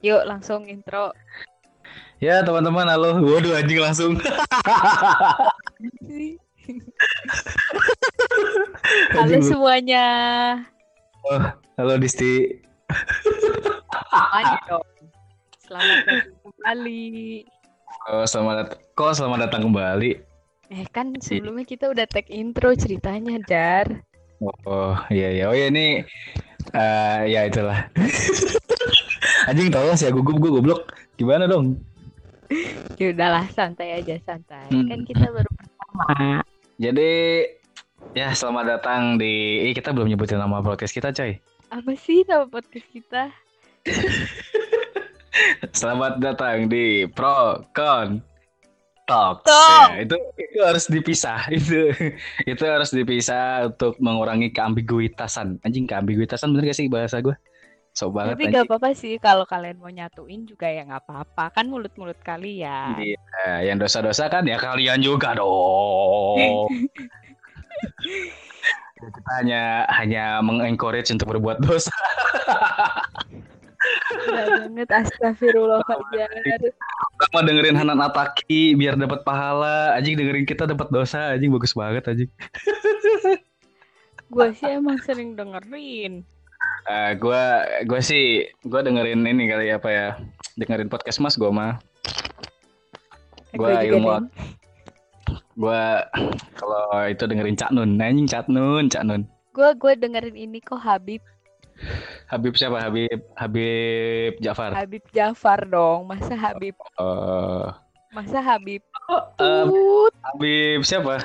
Yuk langsung intro. Ya teman-teman, halo. Waduh anjing langsung. Halo semuanya. halo Disti. Selamat datang kembali. Oh, selamat dat- Kok selamat datang kembali. Eh kan sebelumnya kita udah tag intro ceritanya Dar. Oh, iya iya. Oh ya ini eh ya itulah. Anjing tahu sih gugup gue goblok. Gimana dong? Ya udahlah santai aja santai. Hmm. Kan kita baru pertama. Jadi ya selamat datang di Ih, kita belum nyebutin nama podcast kita, coy. Apa sih nama podcast kita? Selamat datang di Pro Con Talks. Talk. Ya, itu itu harus dipisah. Itu itu harus dipisah untuk mengurangi keambiguitasan. Anjing keambiguitasan bener gak sih bahasa gue? Sok banget Tapi gak apa-apa sih kalau kalian mau nyatuin juga ya nggak apa-apa. Kan mulut-mulut kalian. Iya, yang dosa-dosa kan ya kalian juga dong. Kita hanya hanya mengencourage untuk berbuat dosa. Banget astagfirullahaladzim. Sama dengerin Hanan Ataki biar dapat pahala. Anjing dengerin kita dapat dosa. Anjing bagus banget anjing. Gue sih emang sering dengerin. Eh, gua gua sih gua dengerin ini kali apa ya dengerin podcast mas gua mah. Gua ilmu gua kalau itu dengerin Cak Nun. Anjing Cak Nun Cak Nun. Gue gue dengerin ini kok Habib. Habib siapa? Habib Habib Jafar. Habib Jafar dong. Masa Habib? Eh, masa Habib? Eh, Tut. Habib siapa?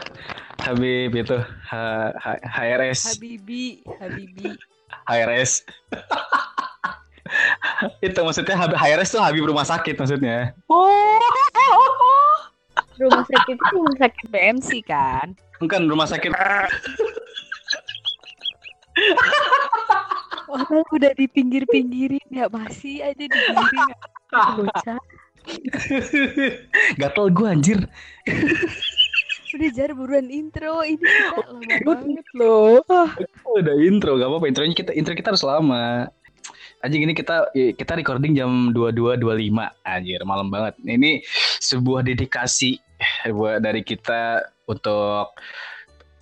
Habib itu H, H- HRS Habibi Habibi. HRS itu maksudnya HRS tuh Habib rumah sakit maksudnya Rumah sakit itu rumah sakit BMC kan? bukan rumah sakit Orang udah di pinggir-pinggirin ya masih aja digiring. Bocah. gatel gua anjir Udah jar buruan intro. Ini kita lama banget loh. Ah, Oh, udah intro gak apa-apa. Intronya kita intro kita harus lama. Anjing ini kita kita recording jam 22.25 anjir malam banget. Ini sebuah dedikasi buat dari kita untuk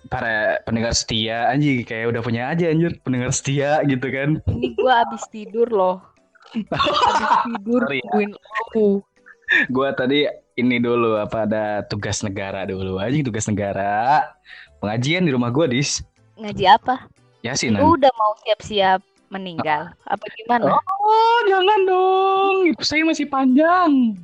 para pendengar setia. Anjing kayak udah punya aja anjir pendengar setia gitu kan. Ini gua abis tidur loh. Abis tidur Sorry ya. gua tadi ini dulu apa ada tugas negara dulu anjing tugas negara pengajian di rumah gua dis Ngaji apa? Yasin Lu udah mau siap-siap meninggal? Apa gimana? Oh, jangan dong. Itu saya masih panjang.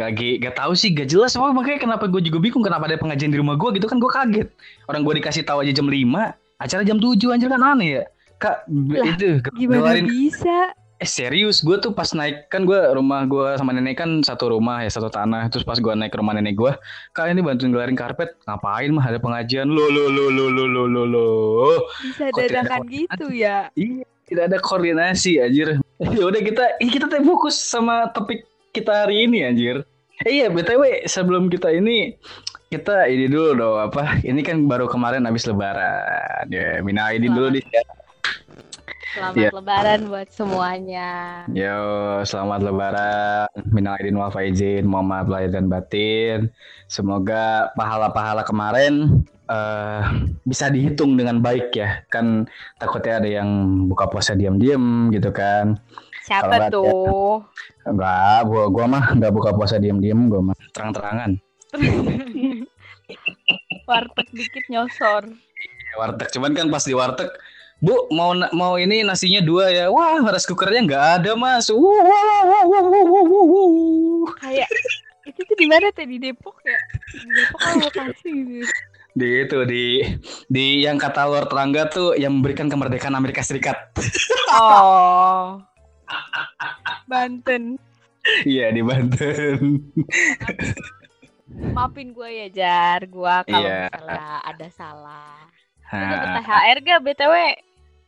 Gak, gi- gak tahu sih, gak jelas. Oh, makanya kenapa gue juga bingung kenapa ada pengajian di rumah gue gitu kan gue kaget. Orang gue dikasih tahu aja jam 5, acara jam 7 anjir kan aneh ya. Kak, Lah, itu Gimana bisa? Eh serius, gue tuh pas naik kan gue rumah gue sama nenek kan satu rumah ya satu tanah. Terus pas gue naik ke rumah nenek gue, kak ini bantuin ngelarin karpet. Ngapain mah ada pengajian? Lo lo lo lo lo lo lo lo. Bisa dadakan ada gitu ya? Iya, tidak ada koordinasi anjir. Ya udah kita kita teh fokus sama topik kita hari ini anjir. Eh, iya, BTW sebelum kita ini kita ini dulu dong apa? Ini kan baru kemarin habis lebaran. Ya, mina aidin dulu di Selamat Iya. lebaran buat semuanya. Yo, selamat lebaran. Minal aidin wal faizin, mohon maaf lahir dan batin. Semoga pahala-pahala kemarin eh, bisa dihitung dengan baik ya. Kan takutnya ada yang buka puasa diam-diam gitu kan. Siapa Kalau tuh? Enggak, gua gua mah enggak buka puasa diam-diam, gua mah terang-terangan. Warteg dikit nyosor. Ya, Warteg cuman kan pas di warteg Bu, mau mau ini nasinya dua ya. Wah, rice cookernya nggak ada, Mas. Wuh, wuh, wuh, wuh, wuh, wuh, wuh, wuh. Kayak itu tuh di mana tuh di Depok ya? Di Depok kan lokasi gitu. Di itu di di yang kata Lord Rangga tuh yang memberikan kemerdekaan Amerika Serikat. Oh. Banten. Iya, di Banten. Maafin gue ya Jar, gue kalau Iya. misalnya ada salah. Dapet THR gak BTW?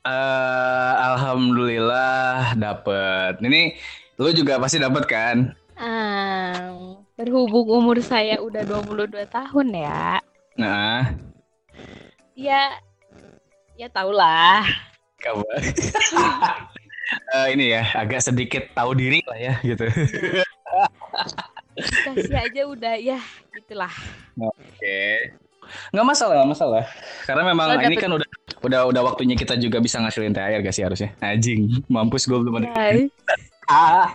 Eh, alhamdulillah dapet. Ini lu juga pasti dapet kan? Ah, berhubung umur saya udah 22 tahun ya. Nah, Ya ya tau lah. kabar. uh, ini ya agak sedikit tahu diri lah ya gitu. Kasih aja udah ya gitulah. Oke. Okay. Nggak masalah, nggak masalah. Karena memang oh, ini kan udah udah udah waktunya kita juga bisa ngasilin THR gak sih harusnya? Anjing, mampus gue belum ada. ah.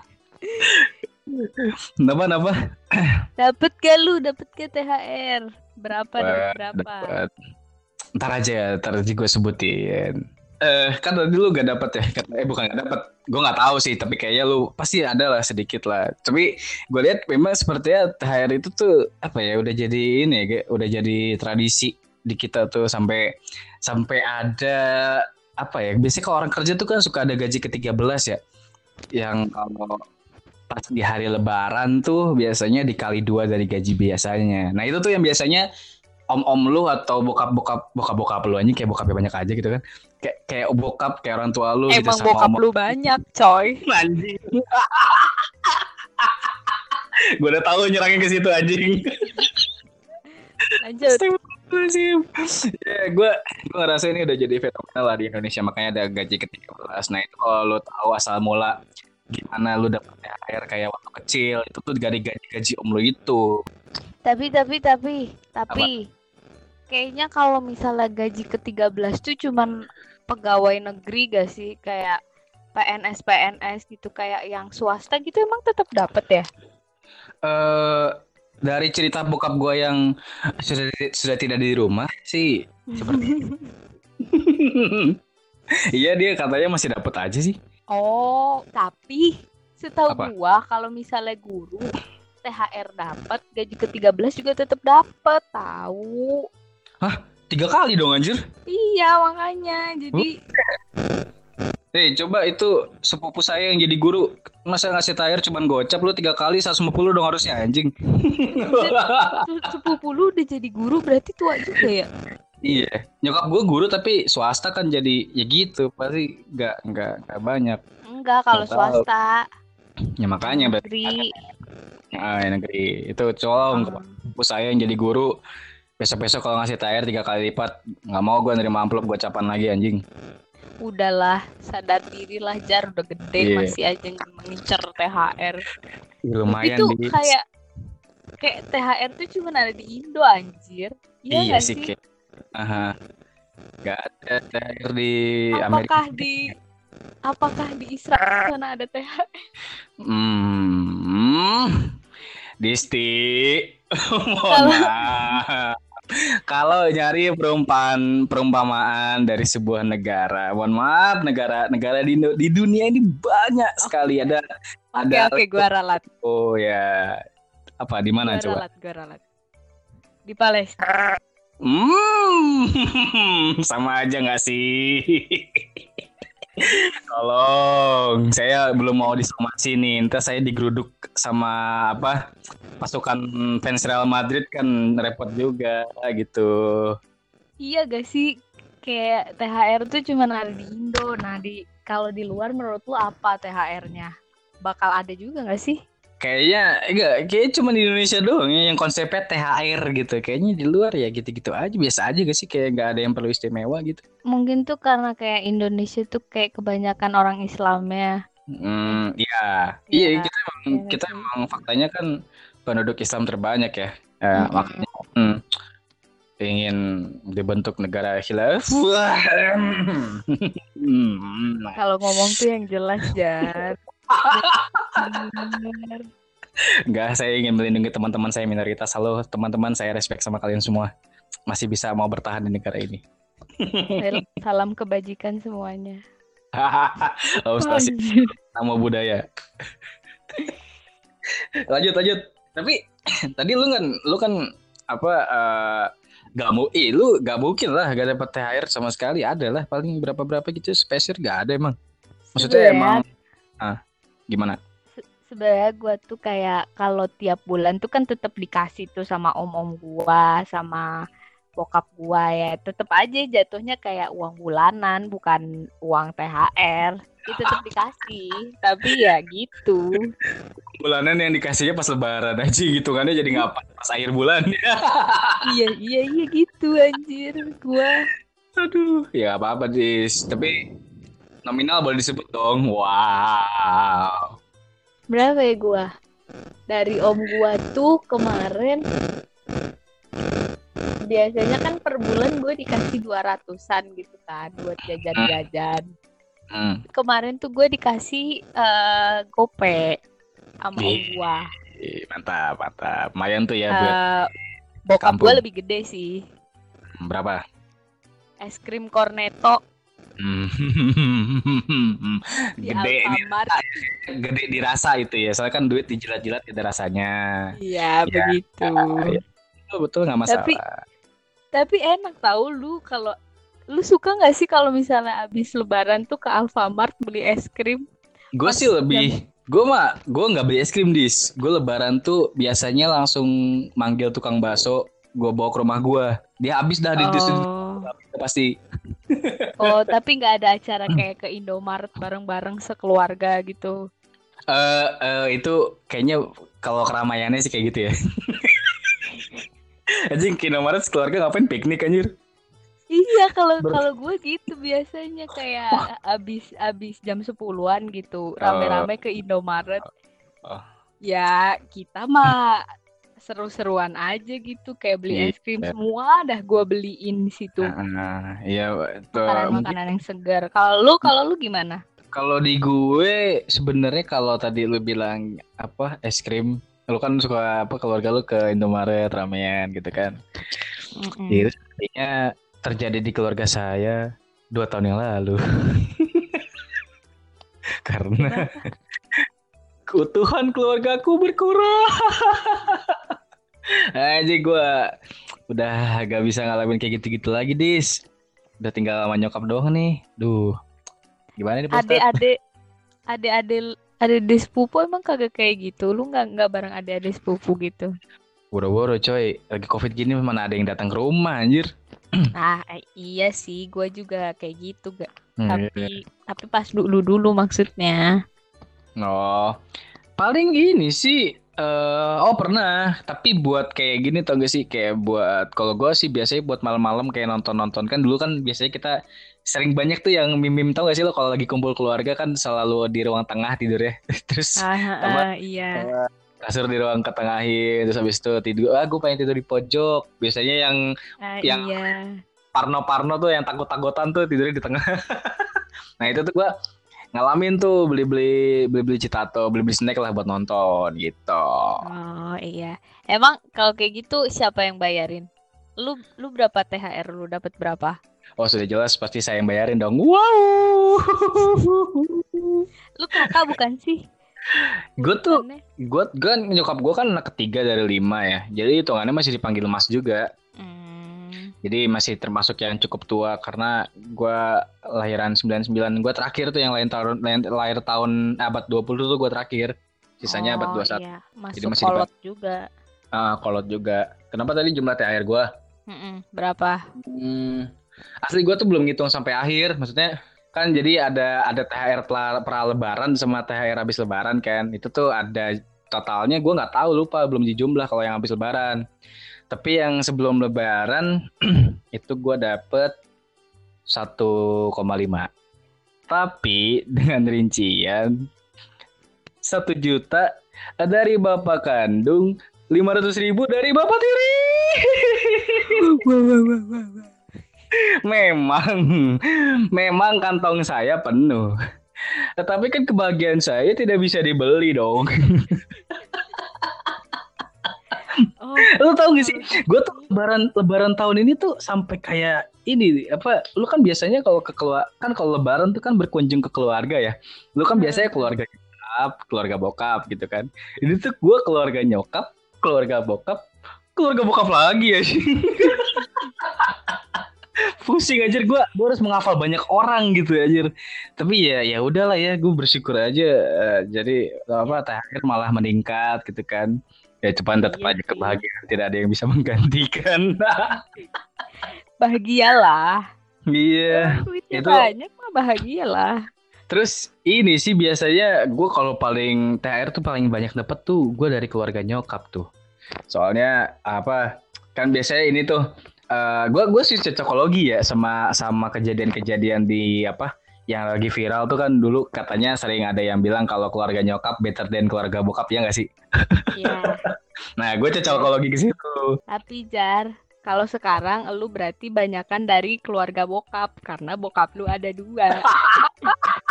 Napa napa? Dapat gak lu? Dapat ke THR? Berapa? Dapet, berapa? Dapet. Ntar aja, ntar aja gue sebutin. Eh, kan tadi lu gak dapet ya? Eh bukan gak dapet. Gue gak tahu sih, tapi kayaknya lu pasti ada lah sedikit lah. Tapi gue lihat memang sepertinya THR itu tuh apa ya? Udah jadi ini ya, udah jadi tradisi di kita tuh sampai sampai ada apa ya? Biasanya kalau orang kerja tuh kan suka ada gaji ke-13 ya. Yang kalau pas di hari lebaran tuh biasanya dikali dua dari gaji biasanya. Nah itu tuh yang biasanya om-om lu atau bokap-bokap bokap-bokap lu aja kayak bokapnya banyak aja gitu kan. Kayak kayak bokap kayak orang tua lu Emang gitu sama bokap om lu banyak, coy. Anjing. gue udah tahu nyerangnya ke situ anjing. Lanjut. Ya, gue gue ngerasa ini udah jadi fenomena lah di Indonesia makanya ada gaji ke-13. Nah itu kalau lu tahu asal mula gimana lu dapet THR kayak waktu kecil itu tuh dari gaji gaji om lu itu tapi tapi tapi tapi Apa? kayaknya kalau misalnya gaji ke-13 tuh cuman pegawai negeri gak sih kayak PNS PNS gitu kayak yang swasta gitu emang tetap dapat ya? Eh uh, dari cerita bokap gue yang sudah sudah tidak di rumah sih seperti Iya dia katanya masih dapat aja sih. Oh, tapi setahu Apa? gua kalau misalnya guru THR dapat, gaji ke-13 juga tetap dapat, tahu. Hah? Tiga kali dong anjir? Iya, makanya. Jadi Hei, coba itu sepupu saya yang jadi guru masa ngasih THR cuma gocap lu tiga kali 150 dong harusnya anjing. sepupu lu udah jadi guru berarti tua juga ya? Iya, nyokap gue guru tapi swasta kan jadi ya gitu pasti nggak nggak nggak banyak. Enggak kalau swasta. Ya makanya negeri. Ah ya, negeri itu colong. Hmm. saya yang jadi guru besok-besok kalau ngasih THR tiga kali lipat nggak mau gue nerima amplop gue capan lagi anjing. Udahlah sadar diri lah jar udah gede yeah. masih aja mengincar THR. Ya, lumayan itu di... kayak kayak THR tuh cuma ada di Indo anjir. Iya, iya sih. Kayak Aha. Gak ada THR di apakah Amerika. di apakah di Israel sana ada THR? Hmm. Disti. Kalau kalau nyari perumpamaan perumpamaan dari sebuah negara, mohon maaf negara negara di di dunia ini banyak sekali ada okay, ada Oke, okay, gua ralat. Oh ya. Apa di mana coba? Ralat, gua ralat. Di Palestina. Hmm, sama aja nggak sih? Tolong, saya belum mau disomasi nih. Entah saya digeruduk sama apa pasukan fans Real Madrid kan repot juga gitu. Iya gak sih? Kayak THR tuh cuma ada di Indo. Nah di kalau di luar menurut lu apa THR-nya? Bakal ada juga gak sih? Kayaknya enggak, kayak cuma di Indonesia doang ya yang konsepnya THR gitu. Kayaknya di luar ya gitu-gitu aja, biasa aja gak sih kayak nggak ada yang perlu istimewa gitu. Mungkin tuh karena kayak Indonesia tuh kayak kebanyakan orang Islamnya. Hmm, iya. Iya, ya, kita emang ya, kita emang faktanya kan penduduk Islam terbanyak ya. Ya, hmm. makanya hmm, ingin dibentuk negara khilaf. hmm. Kalau ngomong tuh yang jelas, Jar. Enggak, saya ingin melindungi teman-teman saya minoritas. Halo teman-teman, saya respect sama kalian semua. Masih bisa mau bertahan di negara ini. Salam kebajikan semuanya. oh, nama budaya. lanjut lanjut. Tapi tadi lu kan lu kan apa uh, gak mau eh lu gak mungkin lah gak dapet THR sama sekali ada lah paling berapa berapa gitu spesial gak ada emang maksudnya emang ah Gimana? sebenarnya gue tuh kayak kalau tiap bulan tuh kan tetap dikasih tuh sama om-om gue sama bokap gue ya. Tetap aja jatuhnya kayak uang bulanan bukan uang THR itu tetap dikasih tapi ya gitu. Bulanan yang dikasihnya pas lebaran aja gitu kan jadi ngapa pas akhir bulan? Iya iya iya gitu anjir gue aduh ya apa apa dis tapi nominal boleh disebut dong. Wow. Berapa ya gua? Dari om gua tuh kemarin biasanya kan per bulan gue dikasih dua ratusan gitu kan buat jajan-jajan. Hmm. Kemarin tuh gue dikasih eh gope sama om gua. Mantap, mantap. Lumayan tuh ya buat Eh, bokap kampung. gue lebih gede sih. berapa? Es krim cornetto Hmm. di gede ini Alfamart. gede dirasa itu ya. Soalnya kan duit dijilat-jilat ada rasanya. Iya, Ya, begitu. ya. Betul, betul nggak masalah. Tapi- Tapi enak tahu lu kalau lu suka nggak sih kalau misalnya abis lebaran tuh ke Alfamart beli es krim? Gue sih lebih gue mah gue nggak beli es krim dis gue lebaran tuh biasanya langsung manggil tukang bakso gue bawa ke rumah gue dia habis dah di di- Oh, pasti oh tapi nggak ada acara kayak ke Indomaret bareng-bareng sekeluarga gitu. eh eh, itu kayaknya kalau keramaiannya sih kayak gitu ya anjing Kinomaret keluarga ngapain piknik anjir Iya, kalau Ber- kalau gue gitu biasanya kayak abis abis jam 10-an gitu, rame-rame ke Indomaret. Oh. Ya, kita mah seru-seruan aja gitu, kayak beli es krim Iya. semua dah gue beliin di situ. Nah, iya tuh, mungkin Makanan-makanan yang segar. Kalau lu, kalau lu gimana? kalau di gue sebenarnya kalau tadi lu bilang apa es krim lu kan suka apa keluarga lu ke Indomaret ramean gitu kan. Itu sepertinya terjadi di keluarga saya dua tahun yang lalu. Karena keutuhan keluargaku berkurang. Aja gue udah gak bisa ngalamin kayak gitu-gitu lagi, Dis. Udah tinggal sama nyokap doang nih. Duh. Gimana nih? Adik-adik, adik-adik, adik sepupu emang kagak kayak gitu. Lu nggak nggak bareng adik-adik sepupu gitu. Boro-boro coy, lagi covid gini mana ada yang datang ke rumah anjir. Nah, eh, iya sih, gue juga kayak gitu gak. Hmm, Tapi tapi pas dulu dulu maksudnya. Oh, paling ini sih, eh oh pernah. Tapi buat kayak gini tau gak sih, kayak buat kalau gue sih biasanya buat malam-malam kayak nonton-nonton kan dulu kan biasanya kita sering banyak tuh yang mim-mim tau gak sih lo kalau lagi kumpul keluarga kan selalu di ruang tengah tidur ya. Terus Ah, Apa? ah, iya. kasur di ruang ketengahin terus habis itu tidur ah gue pengen tidur di pojok biasanya yang Ah, yang- iya. parno-parno tuh yang takut-takutan tuh tidurnya di tengah nah itu tuh gue ngalamin tuh beli-beli beli-beli citato beli-beli snack lah buat nonton gitu Oh, iya. Emang kalau kayak gitu siapa yang bayarin? Lu lu berapa THR lu dapat berapa? oh sudah jelas pasti saya yang bayarin dong wow Lu kakak bukan sih? gue tuh Bukannya? gue kan nyokap gue kan anak ketiga dari lima ya jadi hitungannya masih dipanggil mas juga. Jadi masih termasuk yang cukup tua karena gua lahiran 99. Gua terakhir tuh yang lain tahun lahir tahun abad 20 tuh gua terakhir. Sisanya abad Oh, 21. Iya. Jadi Masuk masih kolot juga. Ah, kolot juga. Kenapa tadi jumlah THR gua? Mm-mm. Berapa? Hmm, asli gua tuh belum ngitung sampai akhir. Maksudnya kan jadi ada ada THR pra, lebaran sama THR habis lebaran kan. Itu tuh ada totalnya gua nggak tahu lupa belum dijumlah kalau yang habis lebaran. Tapi yang sebelum lebaran itu gua dapet 1,5. Tapi dengan rincian satu juta dari bapak kandung 500 ribu dari bapak tiri. memang, memang kantong saya penuh. Tetapi kan kebahagiaan saya tidak bisa dibeli dong. Oh, Lu tau gak sih? Gue tuh lebaran lebaran tahun ini tuh sampai kayak ini apa? Lu kan biasanya kalau ke keluar kan kalau lebaran tuh kan berkunjung ke keluarga ya. Lu kan biasanya keluarga nyokap, keluarga bokap gitu kan. Ini tuh gue keluarga nyokap, keluarga bokap, keluarga bokap lagi ya sih. Pusing aja gue, gue harus menghafal banyak orang gitu aja. Tapi ya ya udahlah ya, gue bersyukur aja. eh, jadi apa THR malah meningkat gitu kan. Ya cuman tetap Iya aja kebahagiaan tidak ada yang bisa menggantikan. bahagialah. Iya. Itu- banyak mah bahagialah. Terus ini sih biasanya gue kalau paling THR tuh paling banyak dapet tuh gue dari keluarga nyokap tuh. Soalnya apa kan biasanya ini tuh gue gue sih cocokologi ya sama sama kejadian-kejadian di apa yang lagi viral tuh kan dulu katanya sering ada yang bilang kalau keluarga nyokap better than keluarga bokap ya nggak sih? Iya. Nah, gue cocokologi ke situ. Tapi Jar, kalau sekarang lu berarti banyakan dari keluarga bokap karena bokap lu ada dua.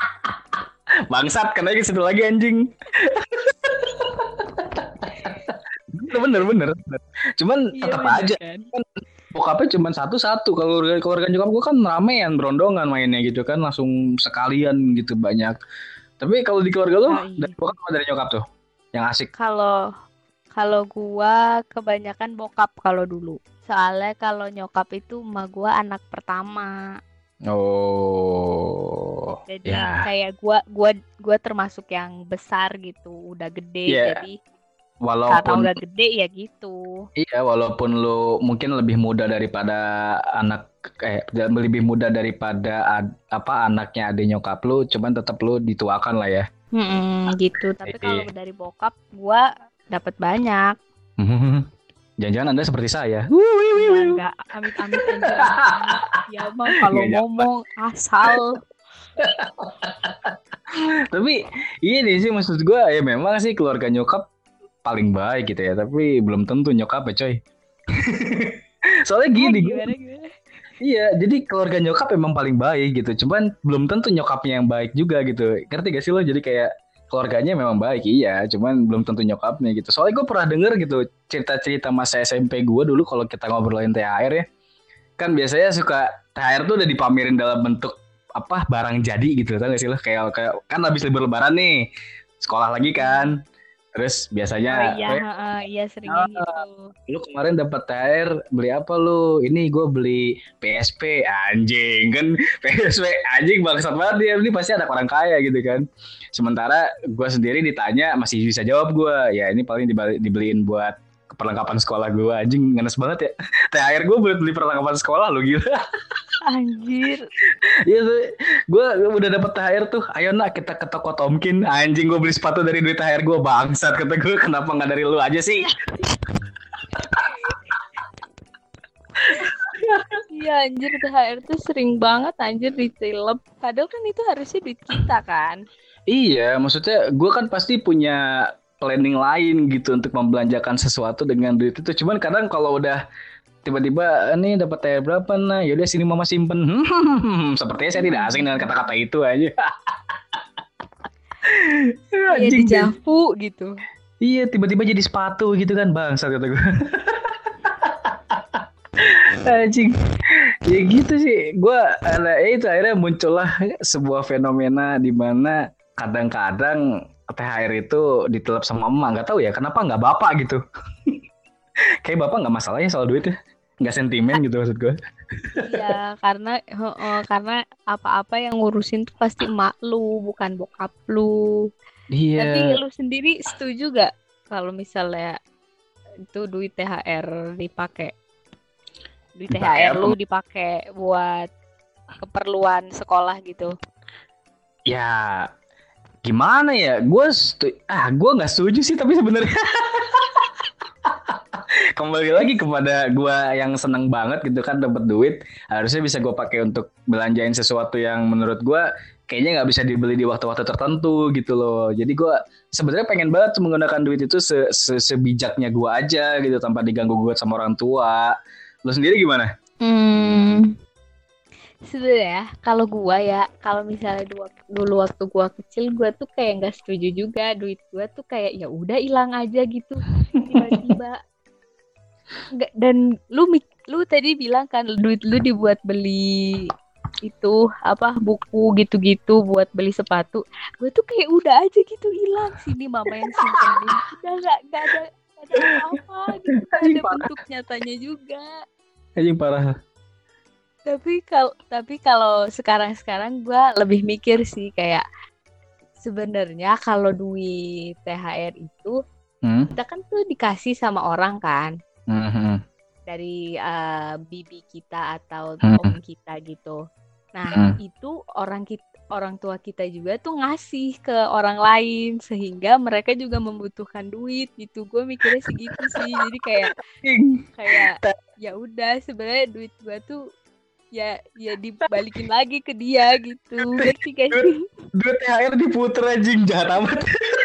Bangsat, kena ke situ lagi anjing. bener bener bener. Cuman Iya, tetap aja kan? Bokapnya cuma satu-satu. Kalau keluarga, keluarga nyokap gue kan ramean berondongan mainnya gitu kan langsung sekalian gitu banyak. Tapi kalau di keluarga lu Ah, iya. dari bokap apa dari nyokap tuh? Yang asik. Kalau kalau gua kebanyakan bokap kalau dulu. Soalnya kalau nyokap itu emak gua anak pertama. Oh. Jadi Ya. kayak gua gua gua termasuk yang besar gitu, udah gede Iya. jadi karena Walaupun udah gede ya gitu. Iya, walaupun lu mungkin lebih muda daripada anak eh lebih muda daripada ad- apa anaknya adik nyokap lu, cuman tetap lu dituakan lah ya. Mm-mm, gitu. Tapi kalau dari bokap gua dapat banyak. Jangan-jangan Anda seperti saya. Ya enggak amit-amit aja. Ya mah kalau Nggak nyapa. ngomong asal. Tapi ini sih maksud gua ya memang sih keluarga nyokap paling baik gitu ya, tapi belum tentu nyokap ya, coy. Soalnya gini, gua- gimana gimana? iya, jadi keluarga nyokap emang paling baik gitu, cuman belum tentu nyokapnya yang baik juga gitu. Ngerti gak sih lo? Jadi kayak keluarganya memang baik, iya, cuman belum tentu nyokapnya gitu. Soalnya gue pernah denger gitu cerita-cerita masa SMP gue dulu kalau kita ngobrolin THR ya, kan biasanya suka THR tuh udah dipamerin dalam bentuk apa barang jadi gitu, tau gak sih lo? Kayak kayak kan habis libur lebaran nih, sekolah lagi kan, terus Oh biasanya iya, "Eh, heeh, iya seringnya gitu. lu kemarin dapat THR beli apa lu? Ini gue beli PSP anjing kan PSP anjing bangsat banget dia. Ini pasti ada orang kaya gitu kan. Sementara gue sendiri ditanya masih bisa jawab gue ya ini paling dibali- dibeliin buat perlengkapan sekolah gue anjing ngenes banget ya. THR gue buat beli perlengkapan sekolah lu gila Anjir. Iya gue udah dapet THR tuh. Ayo nak kita ke toko Tomkin. Anjing gue beli sepatu dari duit THR gue bangsat kata gue. Kenapa nggak dari lu aja sih? Iya anjir THR tuh sering banget anjir ditilep. Padahal kan itu harusnya duit kita kan. Iya, maksudnya gue kan pasti punya planning lain gitu untuk membelanjakan sesuatu dengan duit itu. Cuman kadang kalau udah tiba-tiba nih dapat THR berapa nah yaudah sini mama simpen Hmm, sepertinya saya tidak asing dengan kata-kata itu aja Iya Anjing, dijafu gitu. Iya, tiba-tiba jadi sepatu gitu kan, bang, kata gue. Anjing. Ya gitu sih. Gua ada ya itu akhirnya muncullah sebuah fenomena di mana kadang-kadang THR itu ditelap sama emak. Nggak tahu ya kenapa nggak bapak gitu. Kayak bapak nggak masalahnya soal duit ya. Nggak sentimen gitu maksud gue. Iya karena heeh, karena apa-apa yang ngurusin tuh pasti emak lu bukan bokap lu. Tapi Iya. lu sendiri setuju gak kalau misalnya itu duit THR dipakai duit THR apa? lu dipakai buat keperluan sekolah gitu. Ya gimana ya? Gue ah gue nggak setuju sih tapi sebenarnya kembali lagi kepada gua yang seneng banget gitu kan dapat duit. Harusnya bisa gue pakai untuk belanjain sesuatu yang menurut gua kayaknya nggak bisa dibeli di waktu-waktu tertentu gitu loh. Jadi gua sebenarnya pengen banget menggunakan duit itu se -se sebijaknya gua aja gitu tanpa diganggu gugat sama orang tua. Lo sendiri gimana? Hmm. Sebenarnya kalau gua ya, kalau misalnya dulu, dulu waktu gua kecil gua tuh kayak nggak setuju juga. Duit gua tuh kayak ya udah hilang aja gitu. Tiba-tiba. Nggak dan lu lu tadi bilang kan duit lu dibuat beli itu apa buku gitu-gitu buat beli sepatu. Gue tuh kayak udah aja gitu hilang sini mama yang simpenin. Udah nggak nggak ada nggak ada apa-apa gitu. Anjing, ada bentuk nyatanya juga. anjing parah Tapi kalau tapi kalau sekarang-sekarang gua lebih mikir sih kayak sebenarnya kalau duit THR itu hmm? kita kan tuh dikasih sama orang kan Hmm, hmm. dari eh, bibi kita atau Hmm. om kita gitu. Nah, Hmm. itu orang kita orang tua kita juga tuh ngasih ke orang lain sehingga mereka juga membutuhkan duit gitu. Gue mikirnya segitu sih. Jadi kayak kayak ya udah sebenarnya duit gua tuh ya ya dibalikin lagi ke dia gitu ngerti gak sih Duit THR diputer anjing jahat amat.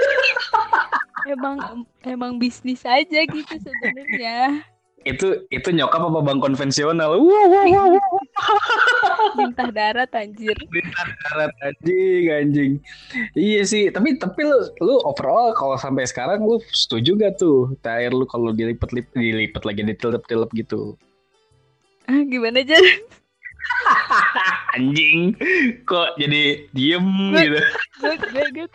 emang emang bisnis aja gitu sebenarnya itu itu nyokap apa bank konvensional? Wah, wah, wah. minta darat anjir darat anjing anjing. Iya sih, tapi tapi lu lu overall kalau sampai sekarang lu setuju gak tuh THR lu kalau dilipet-lipet dilipet lagi ditilep-tilep gitu? ah gimana aja Anjing, kok jadi diem Gue- gitu? gue gue gue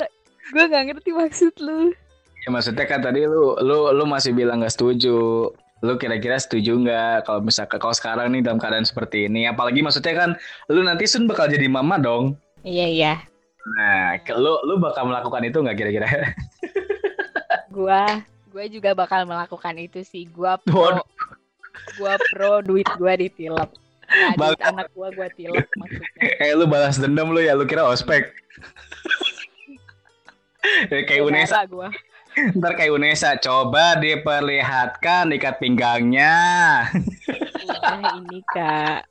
gue nggak ngerti maksud lu Ya maksudnya kan tadi lu lu lu masih bilang nggak setuju. Lu kira-kira setuju nggak kalau misalkan kalau sekarang nih dalam keadaan seperti ini? Apalagi maksudnya kan lu nanti sun bakal jadi mama dong. iya iya Nah, lu lu bakal melakukan itu nggak kira-kira? gua gua juga bakal melakukan itu sih gua pro Waduh. gua pro duit gua ditilep nah, duit anak gua gua tilep maksudnya Eh lu balas dendam lu ya, lu kira ospek. Eh, kayak Unesa, gua ntar kayak Unesa, coba diperlihatkan ikat pinggangnya. udah ini kak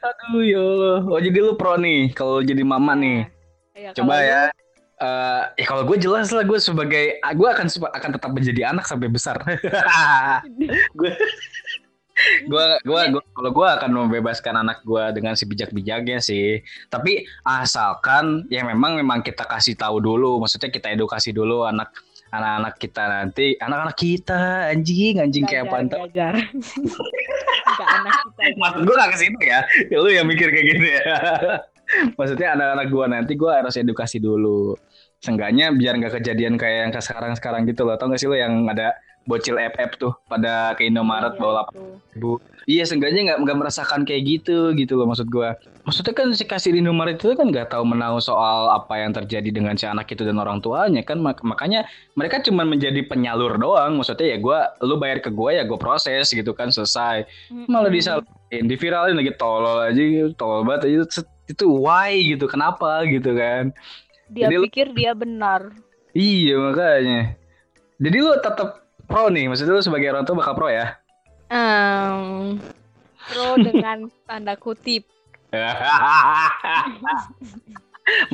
Aduh ya Allah. Oh jadi lu pro nih, kalau jadi mama nih. Ya, Coba ya. lu- Eh, ya kalau gue jelas lah gue sebagai gue akan akan tetap menjadi anak sampai besar. gue gue gue kalau gue akan membebaskan anak gue dengan sebijak-bijaknya sih. Tapi asalkan ya memang memang kita kasih tahu dulu, maksudnya kita edukasi dulu anak anak-anak kita nanti, anak-anak kita anjing anjing kayak Gajar, pantau. gajar. Anak kita Maksud gue gak ke situ ya. Lu yang mikir kayak gitu ya. Maksudnya anak-anak gue nanti gue harus edukasi dulu. Seenggaknya biar nggak kejadian kayak yang ke sekarang-sekarang gitu loh. Tau gak sih lo yang ada bocil FF tuh pada ke Indomaret Iya, bawa lapan ribu. Iya seenggaknya nggak nggak merasakan kayak gitu gitu loh maksud gue. Maksudnya kan si kasir Indomaret itu kan nggak tahu menahu soal apa yang terjadi dengan si anak itu dan orang tuanya kan Mak- makanya mereka cuma menjadi penyalur doang. Maksudnya ya gue, lu bayar ke gue ya gue proses gitu kan selesai malah Mm-mm. disalahin diviralin lagi tolol aja gitu, tolol banget aja itu, itu why gitu kenapa gitu kan dia Jadi pikir dia benar iya makanya jadi lu tetap pro nih. Maksudnya lu sebagai orang tua bakal pro ya? Em, pro dengan tanda kutip.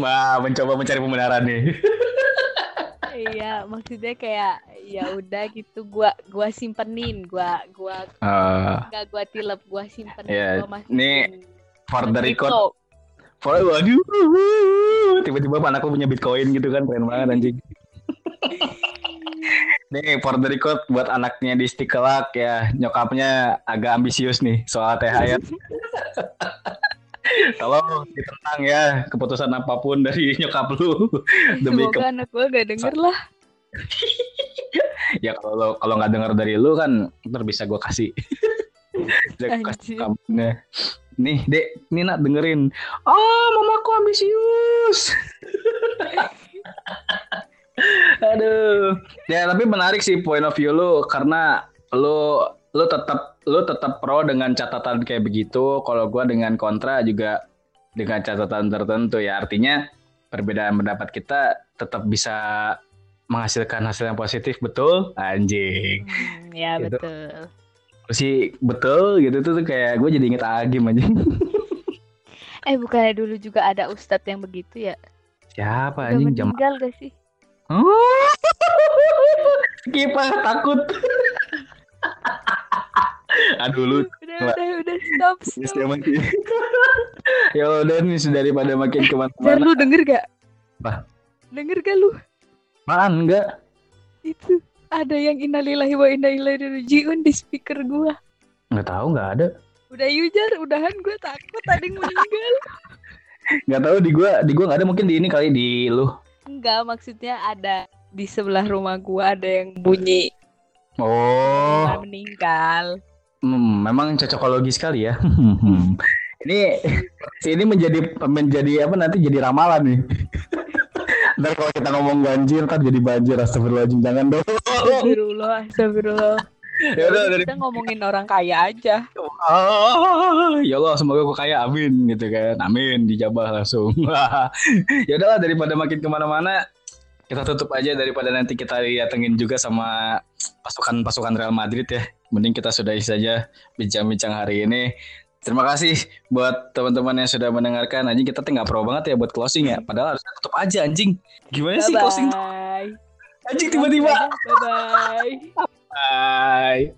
Wah, mencoba mencari pembenaran nih. iya maksudnya kayak ya udah gitu gua gua simpenin gua gua nggak gua tilep gua simpenin Iya, gua masukin. nih, for the record, for, waduh, tiba-tiba anakku punya bitcoin gitu kan, keren banget anjing. Nih, for the record buat anaknya di Stikelak ya, nyokapnya agak ambisius nih soal THR. Tolong ditentang ya keputusan apa pun dari nyokap lu. Demi ke semoga anak gua gak denger lah. Ya kalau kalau nggak dengar dari lu kan ntar bisa gue kasih. Kasih kamunya nih dek nih nak dengerin. Oh mamaku ambisius aduh. Ya tapi menarik sih point of view lu karena lu lu tetap lu tetap pro dengan catatan kayak begitu. Kalau gua dengan kontra juga dengan catatan tertentu ya. Artinya perbedaan pendapat kita tetap bisa menghasilkan hasil yang positif betul? Anjing. Hmm, ya Gitu. betul. Sih betul gitu tuh, tuh kayak gue jadi inget Agim anjing. Eh bukannya dulu juga ada ustadz yang begitu ya? Siapa udah anjing? Jam meninggal gak sih kipas takut. Aduh lu udah udah udah stop stop. ya udah nih daripada makin ke mana-mana. Lu denger gak? Apa? denger gak lu? Apaan enggak? Itu ada yang innalillahi wa inna ilaihi rajiun di speaker gua. Nggak tahu nggak ada. Udah yujar udahan gue takut yang meninggal. Nggak tahu di gua di gua nggak ada mungkin di ini kali di lu enggak maksudnya ada di sebelah rumah gua ada yang bunyi oh meninggal Hmm, memang cocokologi sekali ya. ini ini menjadi menjadi apa nanti jadi ramalan nih. Ntar kalau kita ngomong banjir, ntar jadi banjir. Astagfirullahaladzim, jangan dong. Astagfirullah Astagfirullah ya udah dari kita ngomongin orang kaya aja Ah, ya Allah semoga gue kaya amin gitu kan amin dijabah langsung ya udahlah daripada makin ke mana-mana kita tutup aja daripada nanti kita didatengin juga sama pasukan-pasukan Real Madrid ya mending kita sudahi saja bincang-bincang hari ini. Terima kasih buat teman-teman yang sudah mendengarkan. Anjing kita nggak pro banget ya buat closing ya. Padahal harusnya tutup aja anjing. Gimana sih closing? Bye. Anjing tiba-tiba. Bye bye. Bye.